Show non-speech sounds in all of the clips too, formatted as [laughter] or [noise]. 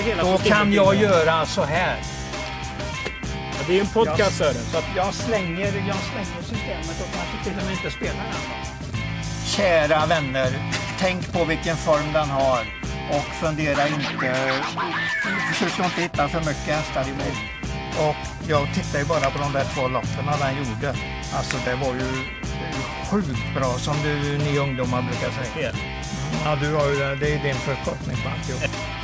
hela Då systemet kan jag göra så här. Ja, det är ju en podcast Sören. Så att, Jag slänger, jag slänger systemet och kanske till och med inte spelar den. Kära vänner, tänk på vilken form den har och fundera inte, försök inte hitta för mycket hästar i mig. Och jag tittar ju bara på de där två loppen den gjorde. Alltså det var ju sjukt bra som du, ni ungdomar brukar säga. Ja, du har ju, det är din förkortning på alltihop. [laughs]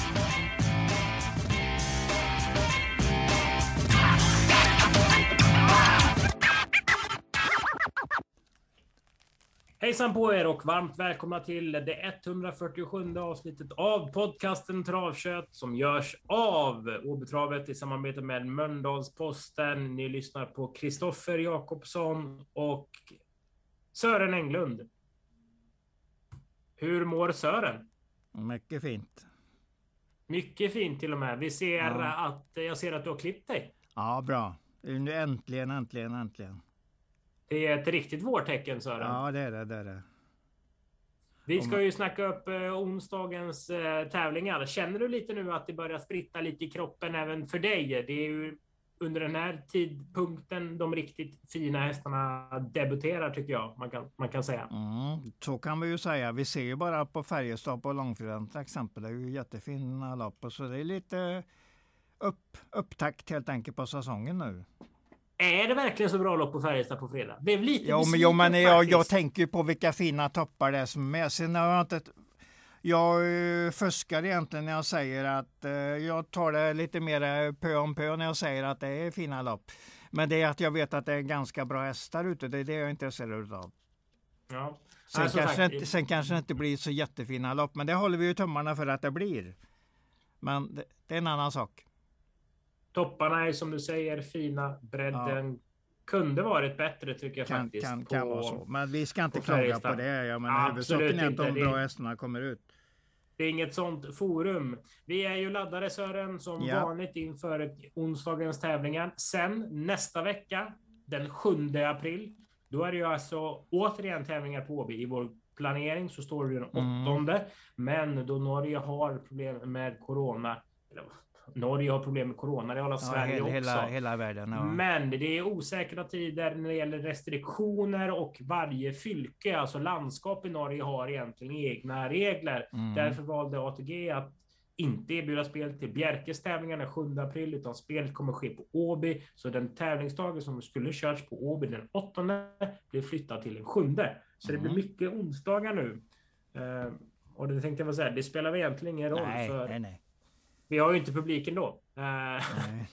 Hejsan på er och varmt välkomna till det 147 avsnittet av podcasten Travkött som görs av Åbytravet i samarbete med Mölndalsposten. Ni lyssnar på Kristoffer Jakobsson och Sören Englund. Hur mår Sören? Mycket fint. Mycket fint till och med. Vi ser Ja. att jag ser att du har klippt dig. Ja, bra. Nu äntligen, äntligen, äntligen. Det är ett riktigt vårtecken Sören. Ja, det är det, det är det. Vi ska ju snacka upp eh, onsdagens eh, tävlingar. Känner du lite nu att det börjar spritta lite i kroppen även för dig? Det är ju under den här tidpunkten de riktigt fina hästarna debuterar tycker jag man kan, man kan säga. Mm, så kan vi ju säga. Vi ser ju bara på Färjestad på långfredagen till exempel. Det är ju jättefina lopp och så det är lite upp, upptakt helt enkelt på säsongen nu. Är det verkligen så bra lopp på Färjestad på fredag? Blev lite Ja, men, jo, men jag, jag tänker på vilka fina toppar det är som är med. Sen har jag inte... Jag eh, fuskar egentligen när jag säger att eh, jag tar det lite mer eh, pö om pö när jag säger att det är fina lopp. Men det är att jag vet att det är ganska bra hästar ute. Det är det jag är intresserad av. Ja. Sen, som kanske, sagt, inte, sen kanske det inte blir så jättefina lopp, men det håller vi ju tummarna för att det blir. Men det, det är en annan sak. Topparna är som du säger fina. Bredden kunde varit bättre tycker jag Kan, faktiskt. kan, på- kan vara så. Men vi ska inte klaga på det. Jag menar, huvudsaken är att de bra hästarna kommer ut. Det är inget sånt forum. Vi är ju laddade Sören som Ja. vanligt inför onsdagens tävlingar. Sen nästa vecka, den 7 april, då är det ju alltså återigen tävlingar på Åby. I vår planering så står det den Mm. åttonde. Men då Norge har problem med corona. Eller, Norge har problem med corona, det har Ja, Sverige hela, också. hela, hela världen. Ja. Men det är osäkra tider när det gäller restriktioner och varje fylke, alltså landskap i Norge, har egentligen egna regler. Mm. Därför valde ATG att inte erbjuda spel till Bjerkes tävlingar den 7 april, utan spelet kommer ske på Åby. Så den tävlingsdagen som skulle körts på Åby den 8 blir flyttad till den 7. Så det blir Mm. mycket onsdagar nu. Eh, och det tänkte jag väl säga, det spelar väl egentligen ingen roll, Nej, för nej, nej. Vi har ju inte publiken då. Eh, nej,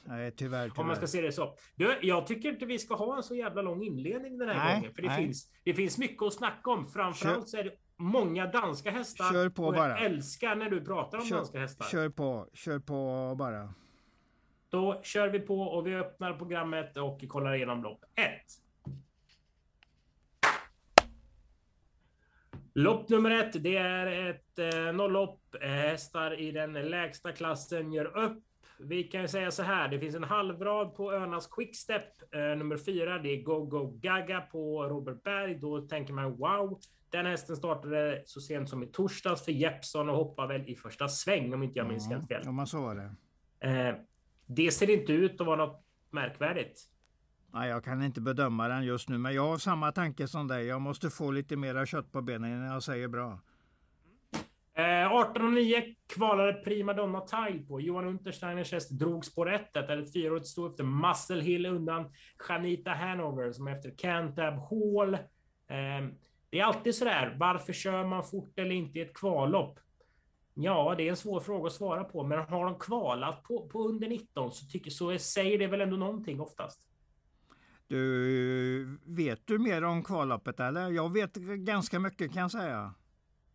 nej tyvärr, tyvärr. om man ska se det så. Du, jag tycker inte vi ska ha en så jävla lång inledning den här Nej, gången. För det nej. finns, det finns mycket att snacka om. Framförallt så är det många danska hästar. Kör på och bara. jag älskar när du pratar om Kör- danska hästar. Kör på, kör på bara. Då kör vi på och vi öppnar programmet och kollar igenom lopp 1. Lopp nummer ett, det är ett eh, nolllopp. Eh, Hästar i den lägsta klassen gör upp. Vi kan ju säga så här, det finns en halvrad på Önas Quickstep. Eh, nummer fyra, det är Go Go Gaga på Robert Berg. Då tänker man wow. Den hästen startade så sent som i torsdags för Jeppson och hoppar väl i första sväng om inte jag minns helt fel. Ja, men så var det. Eh, det ser inte ut att vara något märkvärdigt. Nej, jag kan inte bedöma den just nu, men jag har samma tanke som dig. Jag måste få lite mera kött på benen innan jag säger bra. Eh, 1809 kvalade Prima Donna Tile på. Johan Untersteiners häst drog spår 1. Ett fyraårigt stod efter Muscle Hill undan Janita Hanover som efter Cantab Hall. Eh, det är alltid sådär. Varför kör man fort eller inte i ett kvallopp? Ja, det är en svår fråga att svara på, men har de kvalat på, på under 19 så, tycker, så säger det väl ändå någonting oftast. Du, vet du mer om kvalloppet eller? Jag vet ganska mycket kan jag säga.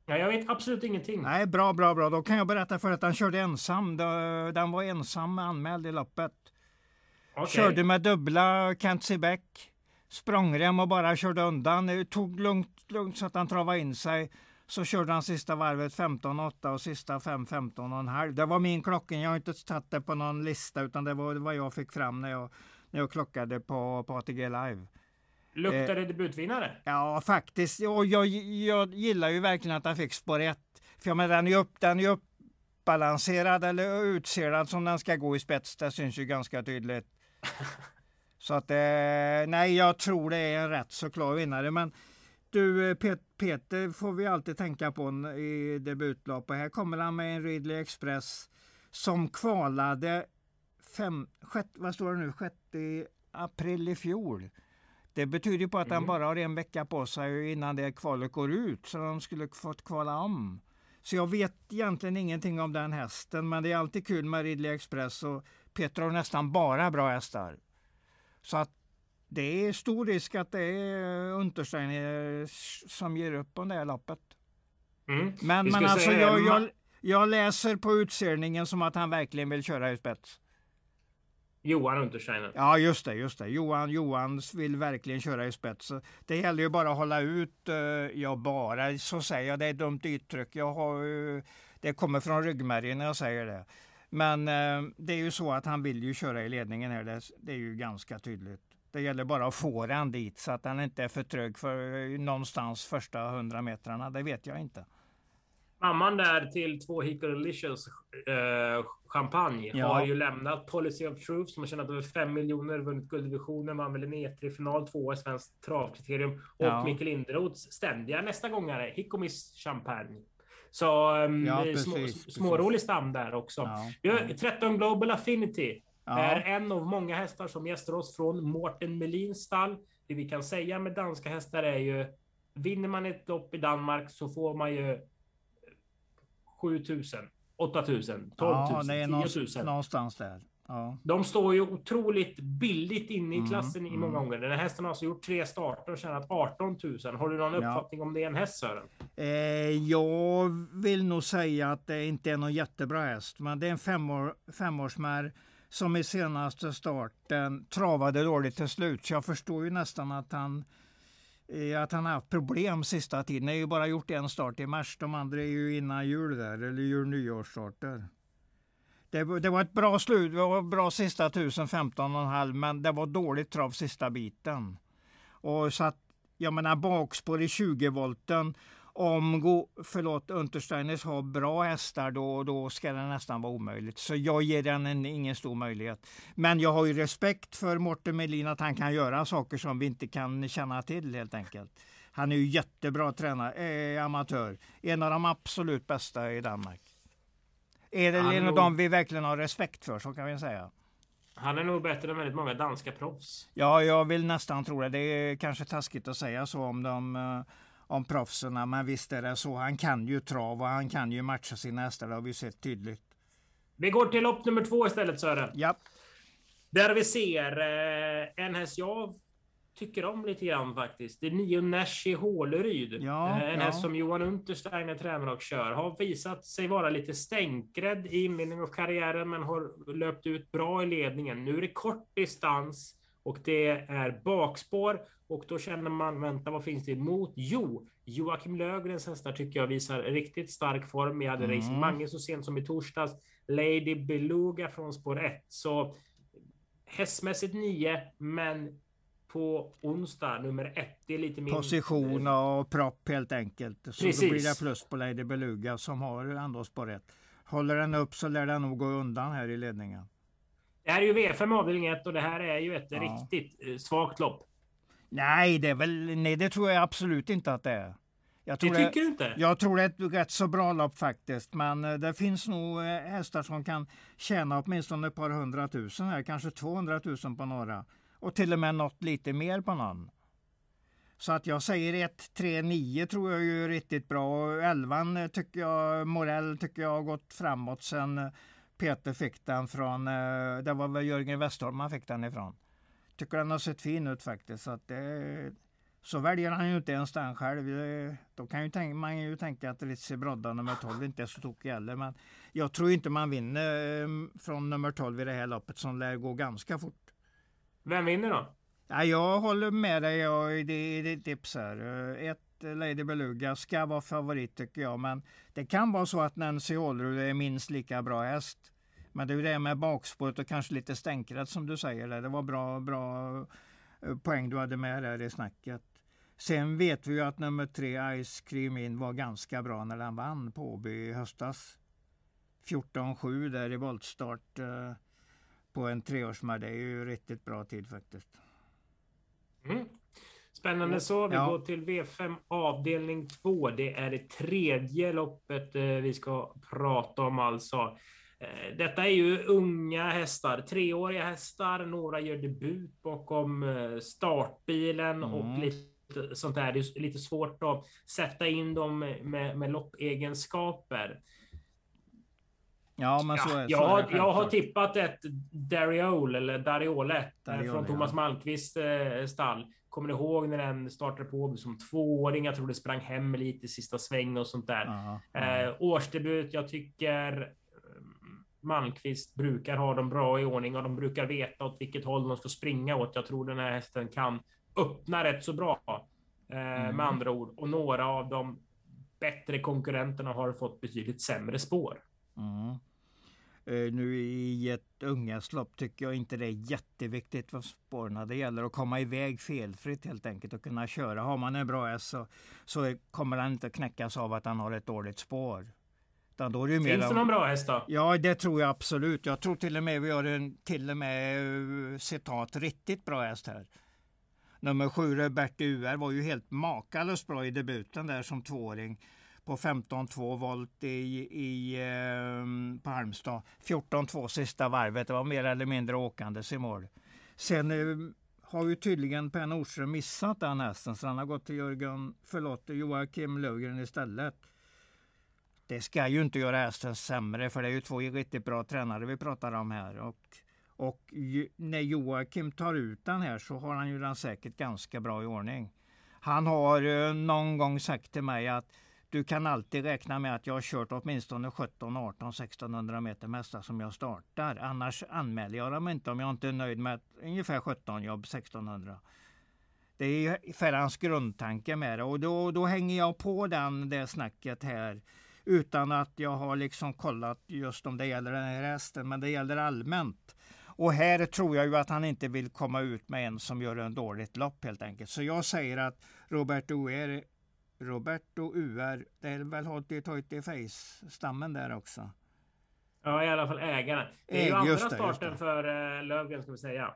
Ja, jag vet absolut ingenting. Nej, bra, bra, bra. Då kan jag berätta för att han körde ensam. Den var ensam anmäld i loppet. Okej. Körde med dubbla Kentsebeck. Språngrem och bara körde undan. Det Tog lugnt, lugnt så att han travade in sig. Så körde han sista varvet 15,8 och sista 5 15,5. Det var min klockan. Jag har inte tagit det på någon lista utan det var vad jag fick fram när jag, när jag klockade på, på ATG Live. Luktar det debutvinnare? Ja, faktiskt. Och jag, jag gillar ju verkligen att han fick spår 1. För jag menar, den är ju upp, den är ju utbalanserad eller utselad som den ska gå i spets. Det syns ju ganska tydligt. [laughs] Så att, eh, nej, jag tror det är en rätt så klar vinnare. Men du, Pet Peter får vi alltid tänka på i debutlopp. Och här kommer han med en Ridley Express som kvalade fem, sjett, vad står det nu, 6 april i fjol. Det betyder på att mm. han bara har en vecka på sig innan det kvalet går ut, så de skulle fått kvala om. Så jag vet egentligen ingenting om den hästen, men det är alltid kul med Ridley Express och Peter har nästan bara bra hästar. Så att det är stor risk att det är Untersteiner som ger upp på det här loppet. Mm. Men, men alltså jag, jag, jag, läser på utseendningen som att han verkligen vill köra i spets. Johan Untersteiner. Ja, just det, just det. Johan, Johans vill verkligen köra i spets. Det gäller ju bara att hålla ut. Eh, uh, ja, bara så säger jag. Det är ett dumt uttryck. Jag har, uh, det kommer från ryggmärgen när jag säger det. Men uh, det är ju så att han vill ju köra i ledningen här. Det, det är ju ganska tydligt. Det gäller bara att få den dit så att den inte är för trög för eh, någonstans första hundra metrarna. Det vet jag inte. Mamman där till två Hickorlicious eh, champagne ja. har ju lämnat Policy of Truth som har tjänat över 5 miljoner, vunnit gulddivisionen, vann väl en E3-final, två i svenskt travkriterium och ja. Mikael Inderoths ständiga nästa gångare Hickomis champagne. Så um, ja, precis, smårolig stam där också. Ja. Vi har 13 Global Affinity. Är en av många hästar som gästar oss från Mårten Melins stall. Det vi kan säga med danska hästar är ju vinner man ett lopp i Danmark så får man ju 7000, 8000, 12 000, ja, det är 10 000. Någonstans där. Ja. De står ju otroligt billigt inne i mm, klassen mm, i många mm. gånger. Den här hästen har alltså gjort tre starter och tjänat 18 000. Har du någon uppfattning om det är en häst Sören? Eh, jag vill nog säga att det inte är någon jättebra häst. Men det är en femår, femårsmär som i senaste starten travade dåligt till slut. Så jag förstår ju nästan att han att han har haft problem sista tiden. Han har ju bara gjort en start i mars. De andra är ju innan jul där, eller jul nyårsstarter. Det, det var ett bra slut, det var bra sista 1015,5 men det var dåligt trav sista biten. Och så att, jag menar bakspår i 20 volten om go, förlåt, Untersteiners har bra hästar då, då ska det nästan vara omöjligt. Så jag ger den en, ingen stor möjlighet. Men jag har ju respekt för Morten Melin att han kan göra saker som vi inte kan känna till helt enkelt. Han är ju jättebra tränare, eh, amatör. En av de absolut bästa i Danmark. Är det en av dem vi verkligen har respekt för, så kan vi säga. Han är nog bättre än väldigt många danska proffs. Ja, jag vill nästan tro det. Det är kanske taskigt att säga så om de uh, om proffsen. Men visst är det så. Han kan ju trav och han kan ju matcha sina hästar. Det har vi sett tydligt. Vi går till lopp nummer två istället Sören. Ja. Där vi ser eh, en häst jag tycker om lite grann faktiskt. Det är Nio Nash i Håleryd. Ja, en ja. häst som Johan Untersteiner tränar och kör. Har visat sig vara lite stänkrädd i inledningen av karriären, men har löpt ut bra i ledningen. Nu är det kort distans och det är bakspår och då känner man, vänta vad finns det emot? Jo, Joakim Lövgrens hästar tycker jag visar riktigt stark form. Vi hade mm. Racing Mange så sent som i torsdags. Lady Beluga från spår 1. Så hästmässigt 9, men på onsdag nummer 1. Det är lite mer... Position och propp helt enkelt. Så Precis. då blir det plus på Lady Beluga som har ändå spår 1. Håller den upp så lär den nog gå undan här i ledningen. Det här är ju V5 avdelning 1 och det här är ju ett ja. riktigt eh, svagt lopp. Nej, det är väl, nej, det tror jag absolut inte att det är. Jag tror det tycker det, du inte? Jag tror det är ett rätt så bra lopp faktiskt. Men eh, det finns nog eh, hästar som kan tjäna åtminstone ett par hundratusen här. Kanske 200 000 på några. Och till och med något lite mer på någon. Så att jag säger 1, 3, 9 tror jag är riktigt bra. Och 11 tycker jag, Morell tycker jag har gått framåt sen Peter fick den från, eh, det var väl Jörgen Westholm han fick den ifrån. Tycker den har sett fin ut faktiskt. Så, det, så väljer han ju inte ens den själv. Då kan ju tänka, man ju tänka att Ritzi Brodda nummer 12 inte är så tokig heller. Men jag tror inte man vinner ehm, från nummer 12 i det här loppet som lär gå ganska fort. Vem vinner då? Ja, jag håller med dig i ditt tips här. Ett Lady Beluga ska vara favorit tycker jag. Men det kan vara så att Nancy Ålerud är minst lika bra häst. Men det är ju det med bakspåret och kanske lite stänkrätt som du säger. Det var bra, bra eh, poäng du hade med där i snacket. Sen vet vi ju att nummer tre Ice Cream In var ganska bra när den vann på Åby i höstas. 14-7 där i voltstart eh, på en treårsmark. Det är ju riktigt bra tid faktiskt. Mm. Spännande så. Vi ja. går till V5 avdelning 2. Det är det tredje loppet eh, vi ska prata om alltså. Eh, detta är ju unga hästar, treåriga hästar. Några gör debut bakom eh, startbilen mm. och lite sånt där. Det är lite svårt att sätta in dem med, med loppegenskaper. Ja, men så är, jag, så är det jag har tippat ett Dariole, eller Dariole, Dariole från Thomas ja. Malmqvist stall. Kommer du ihåg när den startade på som tvååring? Jag tror det sprang hem lite i sista sväng och sånt där. Aha, aha. Eh, årsdebut. Jag tycker eh, Malmqvist brukar ha dem bra i ordning och de brukar veta åt vilket håll de ska springa åt. Jag tror den här hästen kan öppna rätt så bra. Eh, mm. Med andra ord. Och några av de bättre konkurrenterna har fått betydligt sämre spår. Mm. Uh, nu i ett unghästlopp tycker jag inte det är jätteviktigt vad spåren. Det gäller att komma iväg felfritt helt enkelt och kunna köra. Har man en bra häst så, så kommer han inte knäckas av att han har ett dåligt spår. Då är det Finns det någon bra häst då? Ja, det tror jag absolut. Jag tror till och med vi har en till och med uh, citat riktigt bra häst här. Nummer sju, Robert UR, var ju helt makalöst bra i debuten där som tvååring på 15-2 volt i, i, eh, på Halmstad. 14-2 sista varvet. Det var mer eller mindre åkandes i mål. Sen eh, har ju tydligen Per Nordström missat den hästen så han har gått till Jörgen, förlåt, Joakim Lövgren istället. Det ska ju inte göra hästen sämre för det är ju två riktigt bra tränare vi pratar om här. Och, och ju, när Joakim tar ut den här så har han ju den säkert ganska bra i ordning. Han har eh, någon gång sagt till mig att du kan alltid räkna med att jag har kört åtminstone 17, 18, 1600 meter mesta som jag startar. Annars anmäler jag dem inte om jag inte är nöjd med ungefär 17 jobb 1600. Det är Ferrans grundtanke med det och då, då hänger jag på den, det snacket här utan att jag har liksom kollat just om det gäller den här hästen, men det gäller allmänt. Och här tror jag ju att han inte vill komma ut med en som gör en dåligt lopp helt enkelt. Så jag säger att Robert Oer Roberto UR, det är väl Hotti Toiti Face-stammen där också? Ja, i alla fall ägaren. Det är ju andra det, starten för uh, Löfgren ska vi säga.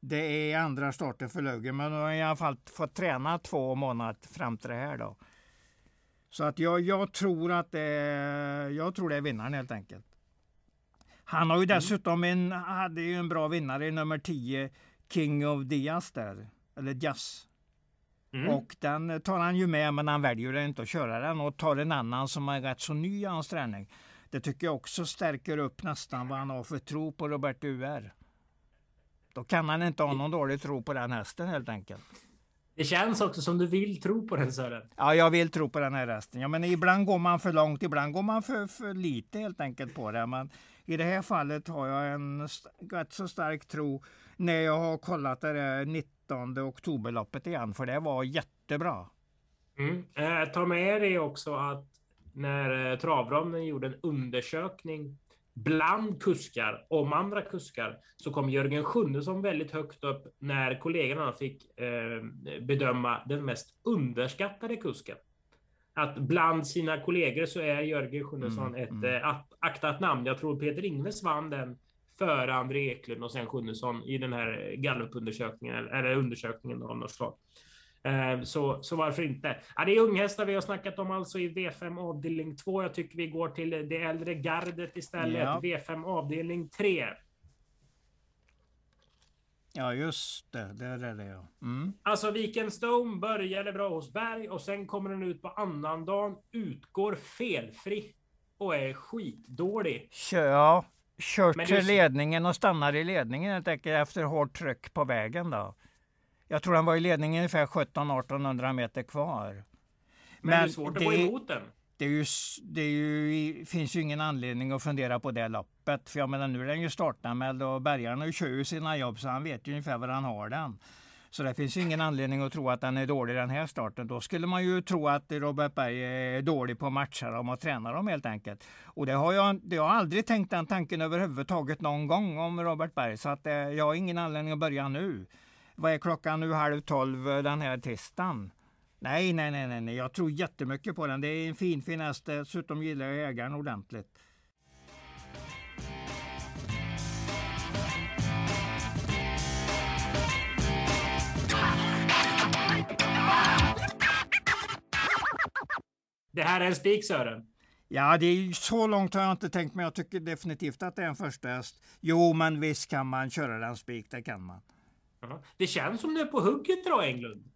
Det är andra starten för Löfgren, men de har i alla fall fått träna två månader fram till det här då. Så att jag, jag tror att det är, jag tror det är vinnaren helt enkelt. Han har ju mm. dessutom en, hade ju en bra vinnare i nummer 10, King of Diaz där. Eller Jazz. Mm. Och den tar han ju med men han väljer inte att köra den och tar en annan som är rätt så ny i hans träning. Det tycker jag också stärker upp nästan vad han har för tro på Robert UR. Då kan han inte ha någon dålig tro på den hästen helt enkelt. Det känns också som du vill tro på den Sören. Ja, jag vill tro på den här hästen. Ja, men ibland går man för långt, ibland går man för, för lite helt enkelt på det. Men i det här fallet har jag en rätt så stark tro när jag har kollat det där 19 oktoberloppet igen, för det var jättebra. Mm. Eh, ta med dig också att när eh, Travronden gjorde en undersökning bland kuskar om andra kuskar så kom Jörgen Sjunnesson väldigt högt upp när kollegorna fick eh, bedöma den mest underskattade kusken. Att bland sina kollegor så är Jörgen Sjunnesson mm, ett mm. Eh, aktat namn. Jag tror Peter Ingves vann den före André Eklund och sen Sjunnesson i den här gallupundersökningen eller undersökningen av något slag. Eh, så, så varför inte? Ja, det är unghästar vi har snackat om alltså i V5 avdelning 2. Jag tycker vi går till det äldre gardet istället. Ja. V5 avdelning 3. Ja, just det. Det är det ja. Mm. Alltså Weekend Stone började bra hos Berg och sen kommer den ut på annandagen, utgår felfri och är skitdålig. Ja, kört till ledningen och stannar i ledningen helt enkelt efter hårt tryck på vägen då. Jag tror han var i ledningen ungefär 17-1800 meter kvar. Men, Men det är svårt att gå emot den. Det, är ju, det är ju, finns ju ingen anledning att fundera på det loppet. För jag menar, nu är den ju startanmäld och bärgaren kör ju sina jobb så han vet ju ungefär var han har den. Så det finns ju ingen anledning att tro att den är dålig den här starten. Då skulle man ju tro att Robert Berg är dålig på att matcha dem och träna dem helt enkelt. Och det har jag, det har aldrig tänkt den tanken överhuvudtaget någon gång om Robert Berg. Så att eh, jag har ingen anledning att börja nu. Vad är klockan nu? Halv tolv den här tisdagen. Nej, nej, nej, nej, jag tror jättemycket på den. Det är en fin fin häst. Dessutom gillar jag ägaren ordentligt. Det här är en spik Sören. Ja, det är så långt har jag inte tänkt, men jag tycker definitivt att det är en första häst. Jo, men visst kan man köra den spik, det kan man. Det känns som du är på hugget idag, Englund.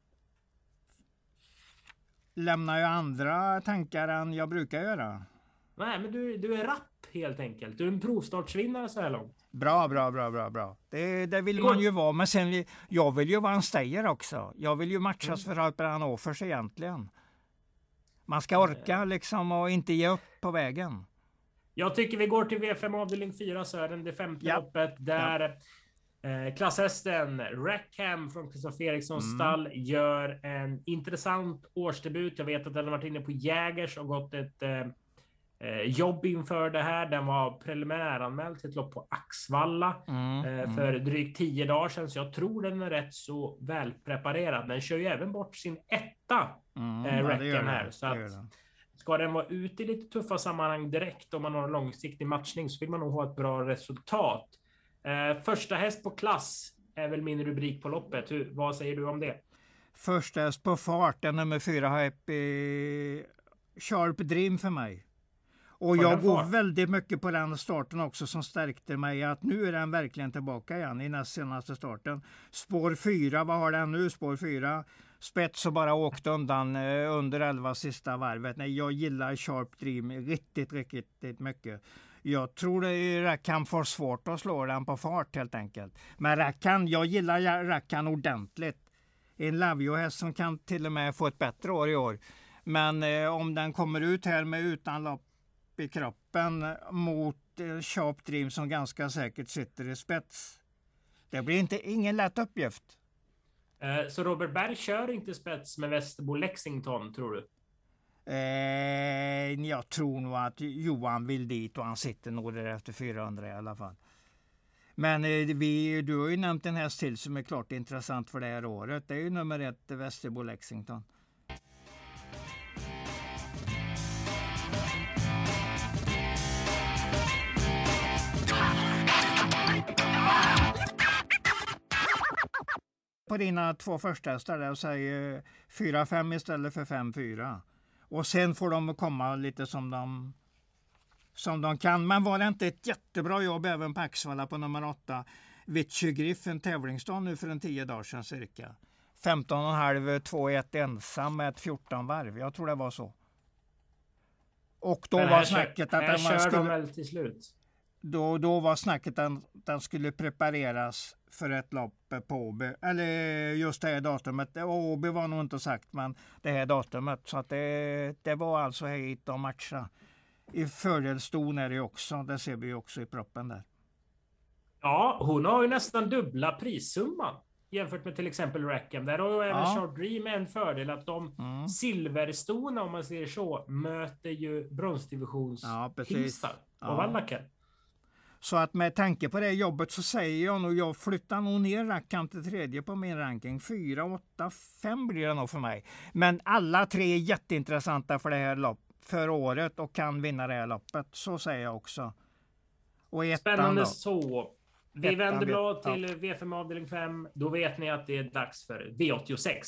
Lämnar jag andra tankar än jag brukar göra? Nej, men du, du är rapp helt enkelt. Du är en provstartsvinnare så här långt. Bra, bra, bra, bra, bra. Det, det vill man ju vara. Men sen, jag vill ju vara en stayer också. Jag vill ju matchas mm. för Alper Offers egentligen. Man ska orka liksom och inte ge upp på vägen. Jag tycker vi går till V5 avdelning 4 Sören, det femte ja. loppet där ja. Eh, klasshästen Rackham från Kristoffer Erikssons mm. stall gör en intressant årsdebut. Jag vet att den har varit inne på Jägers och gått ett eh, eh, jobb inför det här. Den var preliminäranmäld till ett lopp på Axvalla mm, eh, mm. för drygt tio dagar sedan, så jag tror den är rätt så välpreparerad. Den kör ju även bort sin etta, mm, eh, Rackham här. Så att, Ska den vara ute i lite tuffa sammanhang direkt om man har en långsiktig matchning så vill man nog ha ett bra resultat. Eh, första häst på klass är väl min rubrik på loppet. Hur, vad säger du om det? Första häst på fart, är nummer fyra, Happy Sharp Dream för mig. Och jag går väldigt mycket på den starten också som stärkte mig att nu är den verkligen tillbaka igen i näst senaste starten. Spår 4, vad har den nu? Spår 4. Spets och bara åkte undan eh, under 11 sista varvet. Nej, jag gillar Sharp Dream riktigt, riktigt mycket. Jag tror det Rackham får svårt att slå den på fart helt enkelt. Men Rackham, jag gillar Rackham ordentligt. En Lavio-häst som kan till och med få ett bättre år i år. Men eh, om den kommer ut här med utan lopp i kroppen mot eh, Sharp Dream som ganska säkert sitter i spets. Det blir inte ingen lätt uppgift. Eh, så Robert Berg kör inte spets med Västerbo Lexington, tror du? Eh, jag tror nog att Johan vill dit och han sitter nog där efter 400 i alla fall. Men eh, vi, du har ju nämnt en häst till som är klart intressant för det här året. Det är ju nummer ett Västerbo Lexington. på dina två första hästar och säger 4-5 istället för 5-4. Och sen får de komma lite som de, som de kan. Men var det inte ett jättebra jobb även på Axvalla på nummer 8? Vichy Griff, en tävlingsdag nu för en 10 dagar sedan cirka. 15,5, 2-1 ensam med ett 14 varv. Jag tror det var så. Och då var snacket att den skulle... de väl till slut? Då, då var snacket att den, skulle prepareras för ett lopp på Åby. Eller just det här datumet. Åby var nog inte sagt, men det här datumet. Så att det, det var alltså hit och matcha. I fördelston är det också. Det ser vi också i proppen där. Ja, hon har ju nästan dubbla prissumman jämfört med till exempel Rackham. Där har ju även ja. Short Dream en fördel att de mm. silverstona, om man säger så, möter ju bronsdivisions ja, hingstar och ja. Så att med tanke på det jobbet så säger jag nog, jag flyttar nog ner Rackham till tredje på min ranking. 4, 8, 5 blir det nog för mig. Men alla tre är jätteintressanta för det här loppet för året och kan vinna det här loppet. Så säger jag också. Och Spännande då. så. Vi ettan vänder blad till ja. V5 avdelning 5. Då vet ni att det är dags för V86.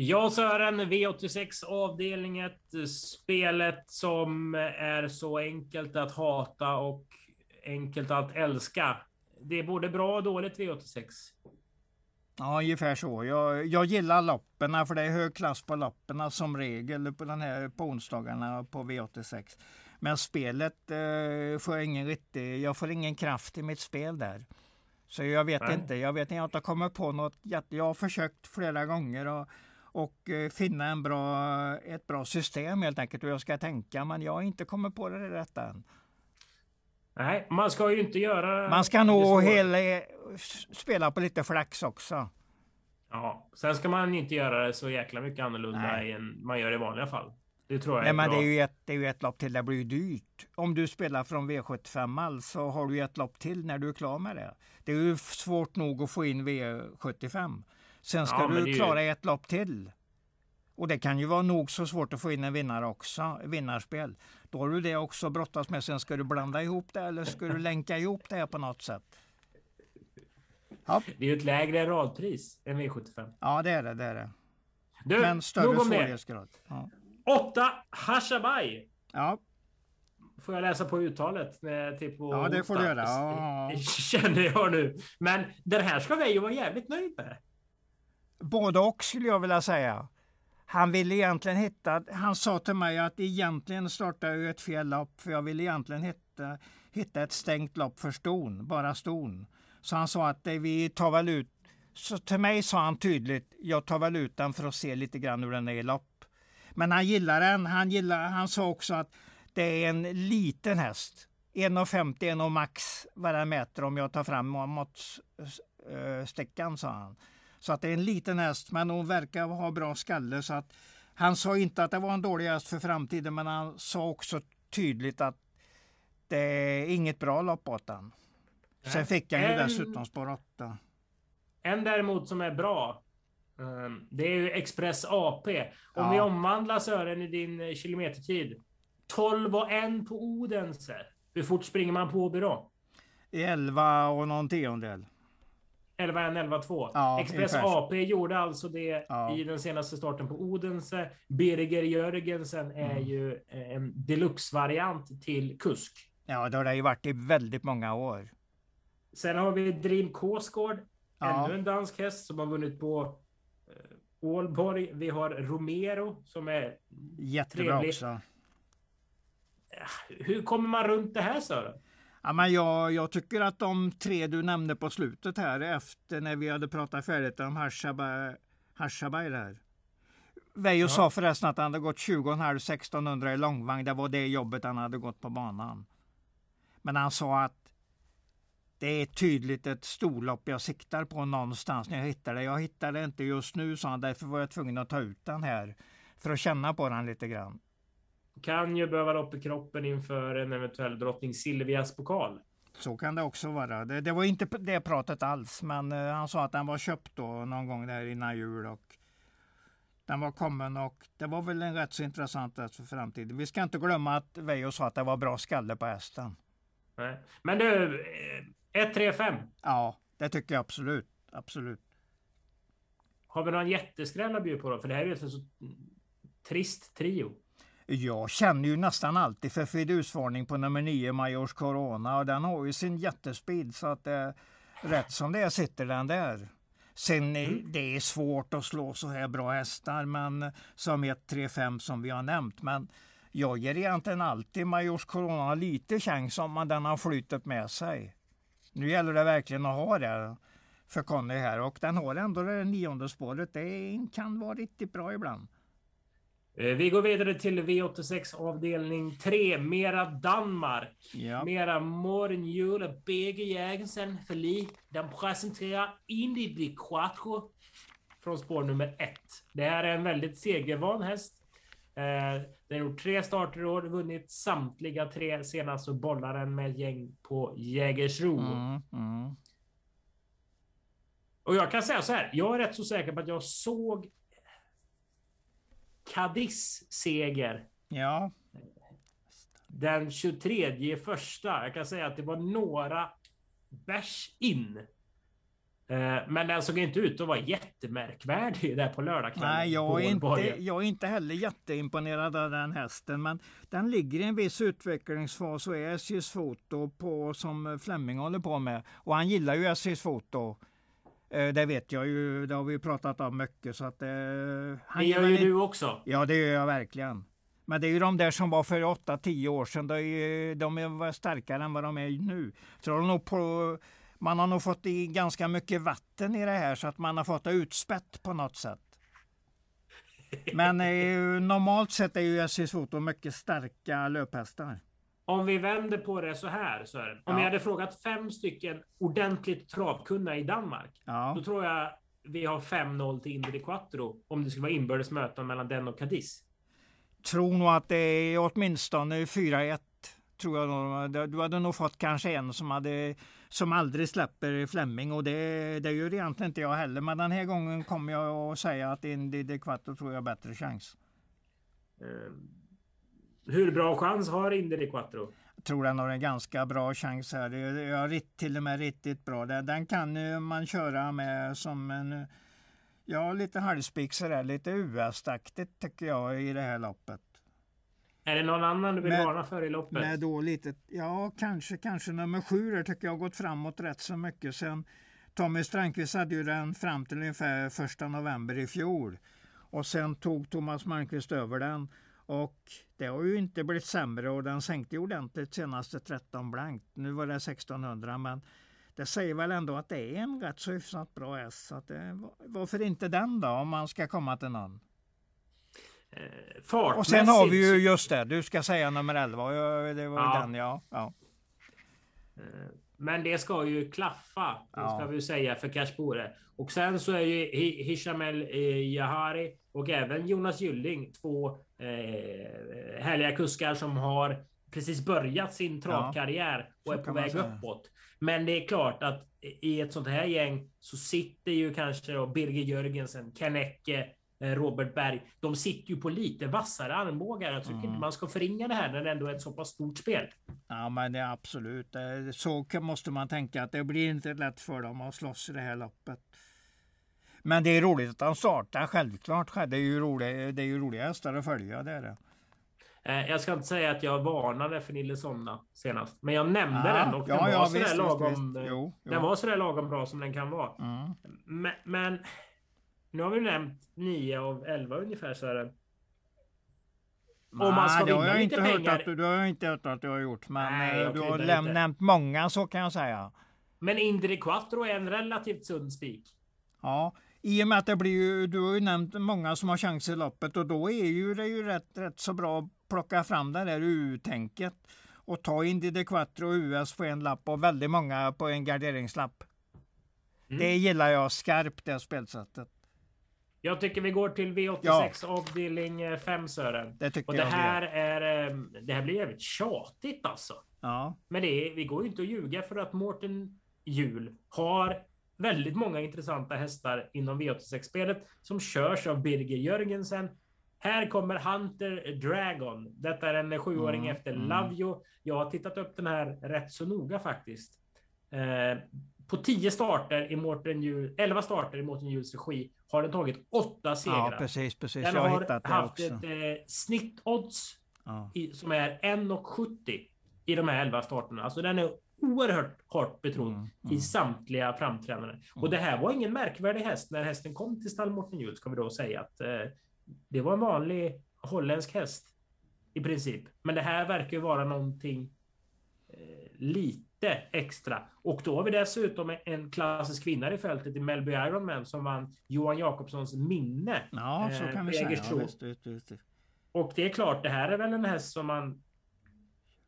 Ja Sören, V86 avdelningen, spelet som är så enkelt att hata och enkelt att älska. Det är både bra och dåligt V86. Ja, ungefär så. Jag, jag gillar loppen för det är hög klass på loppen som regel på, den här, på onsdagarna på V86. Men spelet eh, får jag ingen riktig, jag får ingen kraft i mitt spel där. Så jag vet Nej. inte, jag vet inte, jag har inte kommit på något. Jag har försökt flera gånger och och eh, finna en bra, ett bra system helt enkelt hur jag ska tänka. Men jag har inte kommit på det rätta än. Nej, man ska ju inte göra... Man ska nog hela, spela på lite flax också. Ja, sen ska man inte göra det så jäkla mycket annorlunda Nej. än man gör i vanliga fall. Det tror jag Nej, är men bra. det är, ju ett, det är ju ett lopp till, det blir ju dyrt. Om du spelar från V75 så har du ett lopp till när du är klar med det. Det är ju svårt nog att få in V75. Sen ska Ja, du ju- klara ett lopp till. Och det kan ju vara nog så svårt att få in en vinnare också, vinnarspel. Då har du det också brottas med. Sen ska du blanda ihop det eller ska du [laughs] länka ihop det på något sätt. Ja, Det är ju ett lägre radpris än V75. ja det är det. det, är det. Du, Men större svårighetsgrad. Ja. Åtta Hashabai. ja, Får jag läsa på uttalet? Till på Ja, det får du göra. Ja. [laughs] Känner jag nu. Men den här ska Veijo vara jävligt nöjd med. Både och skulle jag vilja säga. Han ville egentligen hitta, han sa till mig att egentligen startade jag ett fel lopp för jag ville egentligen hitta, hitta ett stängt lopp för ston, bara ston. Så han sa att det, vi tar väl ut, så till mig sa han tydligt, jag tar väl ut den för att se lite grann hur den är i lopp. Men han gillar den, han, gillar, han sa också att det är en liten häst. 1,50 1,50 max vad den mäter om jag tar fram måttstickan, sa han. Så att det är en liten häst, men hon verkar ha bra skalle. Så att han sa inte att det var en dålig häst för framtiden, men han sa också tydligt att det är inget bra lopp åt den. Sen fick han ju En- dessutom spår 8. En däremot som är bra. ehm, Det är ju Express AP. Om Ja. vi omvandlar Sören i din eh, kilometertid. 12 och 1 på Odense. Hur fort springer man på Åby då? 11 och någon tiondel. 11 1, 11 2. Ja, Express ungefär. AP gjorde alltså det Ja. i den senaste starten på Odense. Birger Jörgensen är Mm. ju en deluxe-variant till kusk. Ja, det har det ju varit i väldigt många år. Sen har vi Dream Kåsgård. Ja. Ännu en dansk häst som har vunnit på eh, Ålborg. Vi har Romero som är... Jättebra Trevlig. också. Hur kommer man runt det här Sören? Ja, men jag, jag tycker att de tre du nämnde på slutet här efter när vi hade pratat färdigt om Hashabai, där. Veijo Ja. sa förresten att han hade gått 20,5 1600 i långvagn. Det var det jobbet han hade gått på banan. Men han sa att det är tydligt ett storlopp jag siktar på någonstans när jag hittar det. Jag hittar det inte just nu, sa han. Därför var jag tvungen att ta ut den här för att känna på den lite grann. Kan ju behöva lopp i kroppen inför en eventuell drottning Silvias pokal. Så kan det också vara. Det, det var inte det pratet alls, men eh, han sa att den var köpt då någon gång där innan jul och den var kommen och det var väl en rätt så intressant häst för framtiden. Vi ska inte glömma att Veijo sa att det var bra skalle på hästen. Nej. Men du, eh, 1, 3, 5. Ja, det tycker jag absolut. Absolut. Har vi någon jätteskräll att bjuda på då? För det här är ju ett så trist trio. Jag känner ju nästan alltid för fidusvarning på nummer 9, Majors Corona, och den har ju sin jättespeed så att det, rätt som det är sitter den där. Sen är, Mm. det är svårt att slå så här bra hästar, men som 1, 3, 5 som vi har nämnt. Men jag ger egentligen alltid Majors Corona lite chans om man den har flytet med sig. Nu gäller det verkligen att ha det för Conny här och den har ändå det nionde spåret. Det kan vara riktigt bra ibland. Eh, Vi går vidare till V86 avdelning 3. Mera Danmark. Ja. Mera Morgenjule Begge Jægensen Feli. Den presenterar Indy Di Quattro från spår nummer 1. Det här är en väldigt segervan häst. Eh, Den har gjort tre starter i år, vunnit samtliga tre senast och bollar den med ett gäng på Jägersro. Mm, mm. Och jag kan säga så här, jag är rätt så säker på att jag såg Cadiz seger Ja, den 23 första. Jag kan säga att det var några bärs in. Eh, Men den såg inte ut att vara jättemärkvärdig [laughs] där på lördagskvällen. nej, jag är, inte, jag är inte heller jätteimponerad av den hästen, men den ligger i en viss utvecklingsfas och är SJs foto på som Flemming håller på med. Och han gillar ju SJs foto. Eh, Det vet jag ju, det har vi pratat om mycket. Så att, eh, han Det gör ju du också. Ja, det gör jag verkligen. Men det är ju de där som var för 8-10 år sedan. De, är, de är var starkare än vad de är nu. Så de har nog på, man har nog fått i ganska mycket vatten i det här så att man har fått det utspätt på något sätt. Men eh, normalt sett är ju SJs Foto mycket starka löphästar. Om vi vänder på det så här, Sören. Om Ja. jag hade frågat fem stycken ordentligt travkunniga i Danmark. Ja, Då tror jag vi har 5-0 till Indy Quattro. Om det skulle vara inbördes möten mellan den och Cadiz. tror nog att det är åtminstone 4-1. Tror jag Du hade nog fått kanske en som, hade, som aldrig släpper Flemming och det, det gör egentligen inte jag heller. Men den här gången kommer jag att säga att Indy de Quattro tror jag har bättre chans. Uh, hur bra chans har Indy Quattro? Jag tror den har en ganska bra chans här. Jag har till och med riktigt bra. Den kan man köra med som en Ja, lite halvspik sådär, lite US-aktigt tycker jag i det här loppet. Är det någon annan du vill med, varna för i loppet? Med då lite, ja kanske, kanske nummer sju där tycker jag har gått framåt rätt så mycket. Sen Tommy Strandqvist hade ju den fram till ungefär första november i fjol. Och sen tog Thomas Malmqvist över den. Och det har ju inte blivit sämre och den sänkte ordentligt senaste 13 blankt. Nu var det 1600 men det säger väl ändå att det är en rätt så hyfsat bra S. Så det, varför inte den då om man ska komma till någon? Eh, och sen har vi ju just det, du ska säga nummer 11. Det var ja. den ja. ja. Eh, men det ska ju klaffa, ja. ska vi säga, för Kashbore. Och sen så är ju Hishamel eh, Jahari och även Jonas Gylling två eh, härliga kuskar som har precis börjat sin travkarriär och är på väg uppåt. Men det är klart att i ett sånt här gäng så sitter ju kanske då Birger Jörgensen, Ken Ecke, eh, Robert Berg. De sitter ju på lite vassare armbågar. Jag tycker mm. inte man ska förringa det här när det ändå är ett så pass stort spel. Ja, men det är absolut. Så måste man tänka att det blir inte lätt för dem att slåss i det här loppet. Men det är roligt att de startar, självklart. Det är ju roliga, det är ju roliga hästar att följa. Det är det. Eh, jag ska inte säga att jag varnade för Nillesonna senast, men jag nämnde ja, den och den, ja, var ja, sådär visst, lagom, visst. Jo, jo. den var sådär lagom bra som den kan vara. Mm. Men, men, nu har vi nämnt 9 av 11 ungefär det. Om man ska vinna lite inte pengar. Hört att, du har inte hört att du har gjort, men Nej, eh, du har läm, nämnt många så kan jag säga. Men Indri Quattro är en relativt sund spik. Ja, i och med att det blir ju, du har ju nämnt många som har chans i loppet och då är ju det ju rätt, rätt så bra plocka fram det där U-tänket och ta Indy de Quattro och US på en lapp och väldigt många på en garderingslapp. Mm. Det gillar jag skarpt det spelsättet. Jag tycker vi går till V86 ja. avdelning 5 eh, Sören. Det tycker och det här är, ehm, det här blir jävligt tjatigt alltså. Ja. Men det är, vi går ju inte att ljuga för att Mårten Jul har väldigt många intressanta hästar inom V86-spelet som körs av Birger Jörgensen här kommer Hunter Dragon. Detta är en sjuåring mm, efter mm. Lavio. Jag har tittat upp den här rätt så noga faktiskt. Eh, på 10 starter i Mårten Jul, 11 starter i Mårten Juls regi har den tagit 8 segrar. Ja, precis, precis. Den jag har haft ett eh, snittodds ja. i, som är 1,70 i de här 11 starterna. Alltså den är oerhört hårt betrodd mm, mm. i samtliga framträdanden. Mm. Och det här var ingen märkvärdig häst när hästen kom till stall Mårten Jul, ska vi då säga att eh, det var en vanlig holländsk häst i princip. Men det här verkar ju vara någonting eh, lite extra. Och då har vi dessutom en klassisk vinnare i fältet i Melby Ironman som vann Johan Jakobssons minne. Ja, så eh, kan vi säga. Ja, just, just, just. Och det är klart, det här är väl en häst som man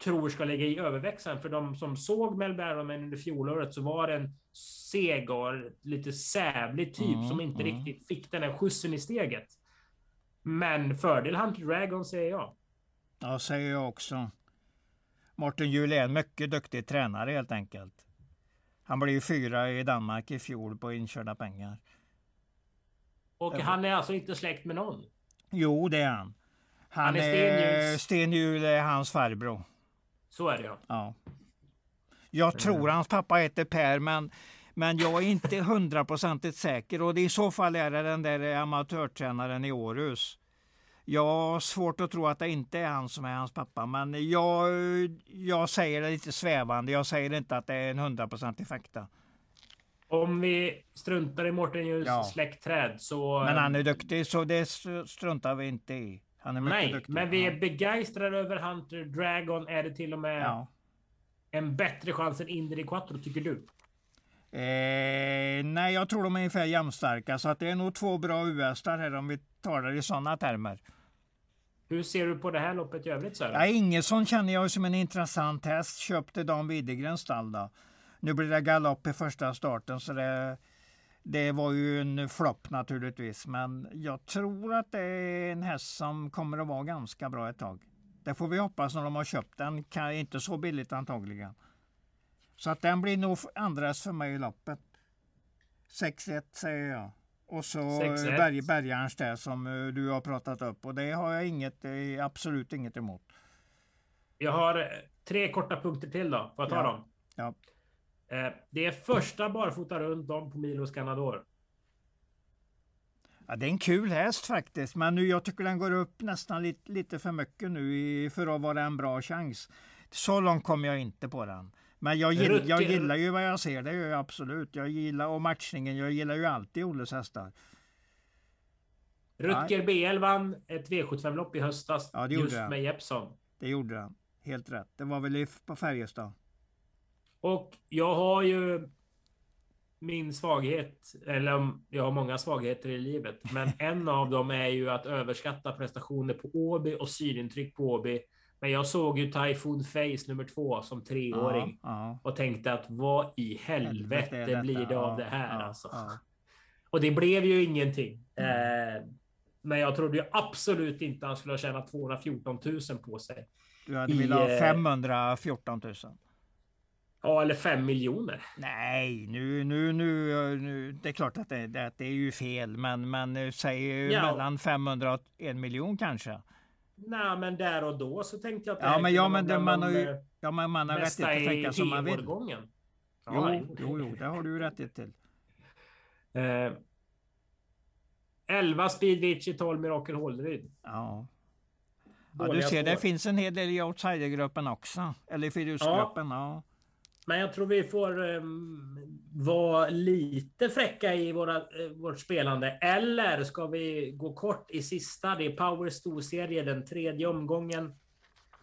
tror ska ligga i överväxeln. För de som såg Melby Ironman under fjolåret så var det en seg och lite sävlig typ mm, som inte mm. riktigt fick den här skjutsen i steget. Men fördel Hunter Dragon säger jag. Ja, säger jag också. Martin Juhl är en mycket duktig tränare helt enkelt. Han blev ju fyra i Danmark i fjol på inkörda pengar. Och han är alltså inte släkt med någon? Jo, det är han. Han, han är Sten Hjul är hans farbror. Så är det ja. ja. Jag tror hans pappa heter Per, men men jag är inte hundraprocentigt säker och i så fall är det den där amatörtränaren i Århus. Jag har svårt att tro att det inte är han som är hans pappa, men jag, jag säger det lite svävande. Jag säger inte att det är en hundraprocentig fakta. Om vi struntar i Mårten Juhls ja. släktträd så... Men han är duktig, så det struntar vi inte i. Han är mycket Nej, duktig. men vi är begeistrade över Hunter Dragon. Är det till och med ja. en bättre chans än Indri Quattro, tycker du? Eh, nej, jag tror de är ungefär jämnstarka. Så att det är nog två bra US-ar här om vi talar i sådana termer. Hur ser du på det här loppet i övrigt? Ja, Ingesson känner jag som en intressant häst. Köpte Dan Widegrens stall då. Nu blir det galopp i första starten så det Det var ju en flopp naturligtvis, men jag tror att det är en häst som kommer att vara ganska bra ett tag. Det får vi hoppas när de har köpt den. Kan, inte så billigt antagligen. Så att den blir nog andras för mig i loppet. 6-1 säger jag. Och så berg, Bergarns där som eh, du har pratat upp. Och det har jag inget, absolut inget emot. Jag har eh, tre korta punkter till då. Får jag ta ja. dem? Ja. Eh, det är första barfota runt om på Milos Canador. Ja, det är en kul häst faktiskt, men nu, jag tycker den går upp nästan lite, lite för mycket nu i, för att vara en bra chans. Så långt kommer jag inte på den. Men jag, gill, jag gillar ju vad jag ser, det gör jag absolut. Jag gillar och matchningen, jag gillar ju alltid Olles hästar. Rutger BL vann ett V75-lopp i höstas. Ja, just med Jeppson. Det gjorde han. Helt rätt. Det var väl på Färjestad. Och jag har ju min svaghet, eller jag har många svagheter i livet, men [laughs] en av dem är ju att överskatta prestationer på Åby och synintryck på Åby. Men jag såg ju Typhoon Face nummer två som treåring ja, ja. och tänkte att vad i helvete, helvete blir det av det här ja, alltså? Och det blev ju ingenting. Mm. Eh, men jag trodde ju absolut inte han skulle ha tjänat 214 000 på sig. Du hade velat ha 514 000. Ja, eller 5 miljoner. Nej, nu, nu, nu, nu, det är klart att det, det, det är ju fel, men, men säg ja. mellan 500 och en miljon kanske. Nej, men där och då så tänkte jag att ja, men ja, men det, man har ju, ja, men man har rätt att tänka som man vill. Ja, jo, jo, jo, det har du rätt till. Eh, 11 Speedwitch 12 Miracle Hålryd. Ja. Ja, du ser, det finns en hel del i outsidergruppen också. Eller i fidusgruppen. Ja. ja. Men jag tror vi får um, vara lite fräcka i våra, uh, vårt spelande. Eller ska vi gå kort i sista? Det är Power Storserie, den tredje omgången.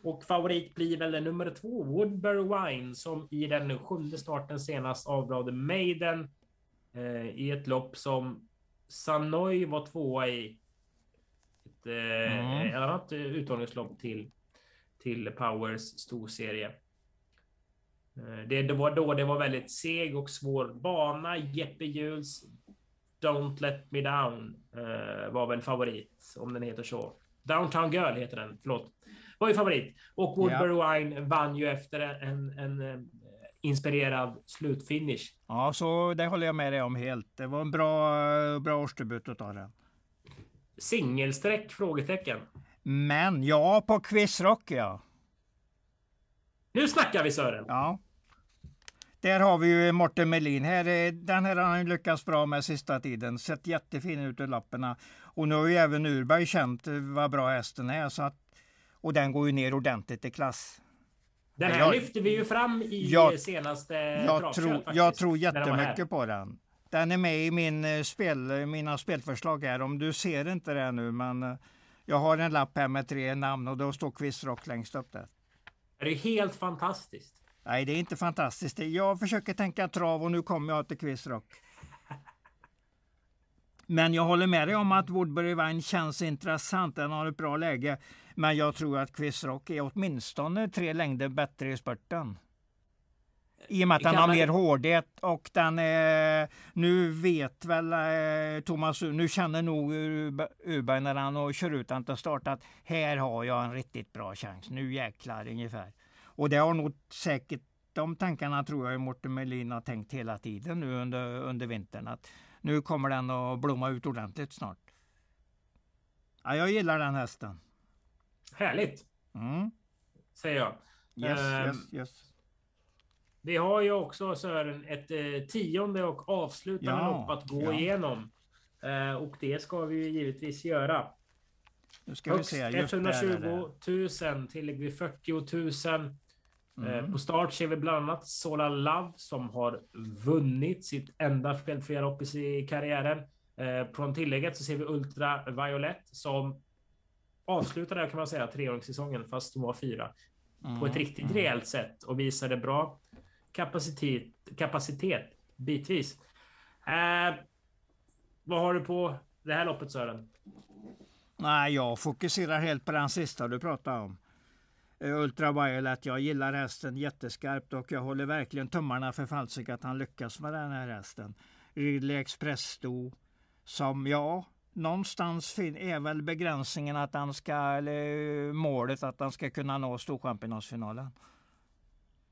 Och favorit blir väl nummer två, Woodbury Wine, som i den sjunde starten senast avrådde Maiden uh, i ett lopp som Sanoy var tvåa i. Ett uh, mm. annat uttagningslopp till, till Powers storserie. Eh, det, det, var då det var väldigt seg och svår bana. Jeppe Hjuls Don't Let Me Down uh, var väl favorit, om den heter så. Downtown Girl heter den, förlåt. Var ju favorit. Och Woodbury yeah. Wine vann ju efter en, en, en, eh, inspirerad slutfinish. Ja, så det håller jag med dig om helt. Det var en bra, bra årsdebut utav den. Singelsträck? Frågetecken. Men ja, på Quizrock ja. Nu snackar vi Sören! Ja. Där har vi ju Morten Melin. Här, den här har han lyckats bra med sista tiden. Sett jättefin ut i lapparna. Och nu har ju även Urberg känt vad bra hästen är. Så att, och den går ju ner ordentligt i klass. Den här jag, lyfter vi ju fram i jag, senaste jag tror, jag tror jättemycket på den. Den är med i min eh, spel, mina spelförslag här. Om du ser inte det nu, men eh, jag har en lapp här med tre namn och då står Quizrock längst upp där. Det är helt fantastiskt. Nej, det är inte fantastiskt. Jag försöker tänka trav och nu kommer jag till quizrock. Men jag håller med dig om att Woodbury Vine känns intressant. Den har ett bra läge. Men jag tror att Quizrock är åtminstone tre längder bättre i spurten. I och med att den har mer hårdhet och den är, nu vet väl eh, Thomas, nu känner nog Urberg när han kör ut den till start att här har jag en riktigt bra chans. Nu jäklar ungefär. Och det har nog säkert, de tankarna tror jag Mårten Melin har tänkt hela tiden nu under, under vintern. Att nu kommer den att blomma ut ordentligt snart. Ja, jag gillar den hästen. Härligt! Mm. Säger jag. Yes, uh, yes, yes. Vi har ju också Sören ett eh, tionde och avslutande ja, lopp att gå ja. igenom. Eh, och det ska vi ju givetvis göra. Nu ska Högst vi se, 120 000, tillägg vid 40 000. Eh, mm. På start ser vi bland annat Sola Love som har vunnit sitt enda felfria lopp i karriären. Eh, från tillägget så ser vi Ultra Violet som avslutade kan man säga treåringssäsongen fast de var fyra. Mm. På ett mm, riktigt mm. rejält sätt och visade bra kapacitet, kapacitet bitvis. Eh, vad har du på det här loppet Sören? Nej, jag fokuserar helt på den sista du pratade om. Eh, Ultraviolet. Jag gillar hästen jätteskarpt och jag håller verkligen tummarna för Falsik att han lyckas med den här hästen. Ridley Express-sto som ja, någonstans är väl begränsningen att han ska, eller målet att han ska kunna nå Storchampionatsfinalen.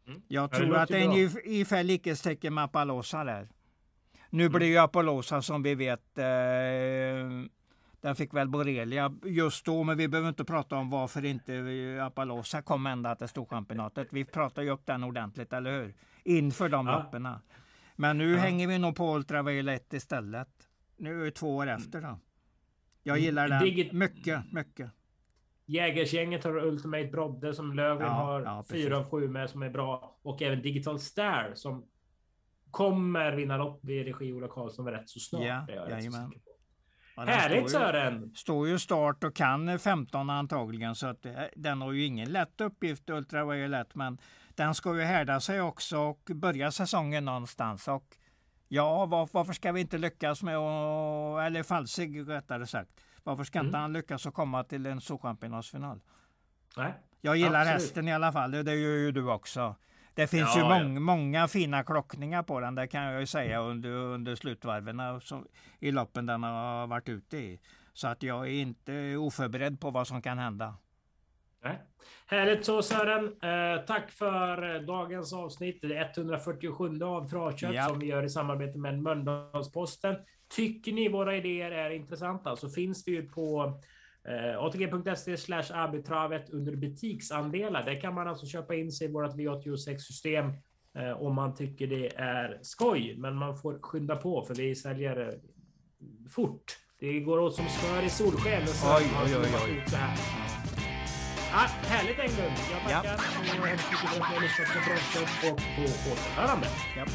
Mm. Jag tror det att det är ungefär likhetstecken med Apalosa där. Nu mm. blir ju Apalosa som vi vet eh, den fick väl borrelia just då, men vi behöver inte prata om varför inte Apalosa kom ända till Storchampionatet. Vi pratar ju upp den ordentligt, eller hur? Inför de ja. loppen. Men nu ja. hänger vi nog på Ultraviolet istället. Nu är det två år efter då. Jag mm. gillar den Digit mycket, mycket. Jägersgänget har Ultimate Brodde som Lövgren ja, har ja, fyra av sju med som är bra. Och även Digital Star som kommer vinna lopp i regi Ola Karlsson rätt så snart. Ja, jajamän. Härligt Sören! Står ju start och kan 15 antagligen så att eh, den har ju ingen lätt uppgift Ultraviolet men den ska ju härda sig också och börja säsongen någonstans och ja var, varför ska vi inte lyckas med att, eller falsig rättare sagt, varför ska inte mm. han lyckas att komma till en Storchampionatsfinal? Nej. Jag gillar Absolut. hästen i alla fall, det gör ju du också. Det finns ja, ju mång, ja. många fina klockningar på den, det kan jag ju säga under, under slutvarven i loppen den har varit ute i. Så att jag är inte oförberedd på vad som kan hända. Nej. Härligt så Sören. Eh, tack för dagens avsnitt. Det är 147 av Travkött ja. som vi gör i samarbete med Mölndalsposten. Tycker ni våra idéer är intressanta så finns vi ju på Eh, ATG.se slash arbitravet under butiksandelar. Där kan man alltså köpa in sig i vårt V86-system eh, om man tycker det är skoj. Men man får skynda på för vi säljer eh, fort. Det går åt som smör i solsken. Oj, oj, oj, oj. Så här. Ja, härligt Englund. Jag tackar ja. så hemskt mycket för att ni har lyssnat på och på återhörande. Ja.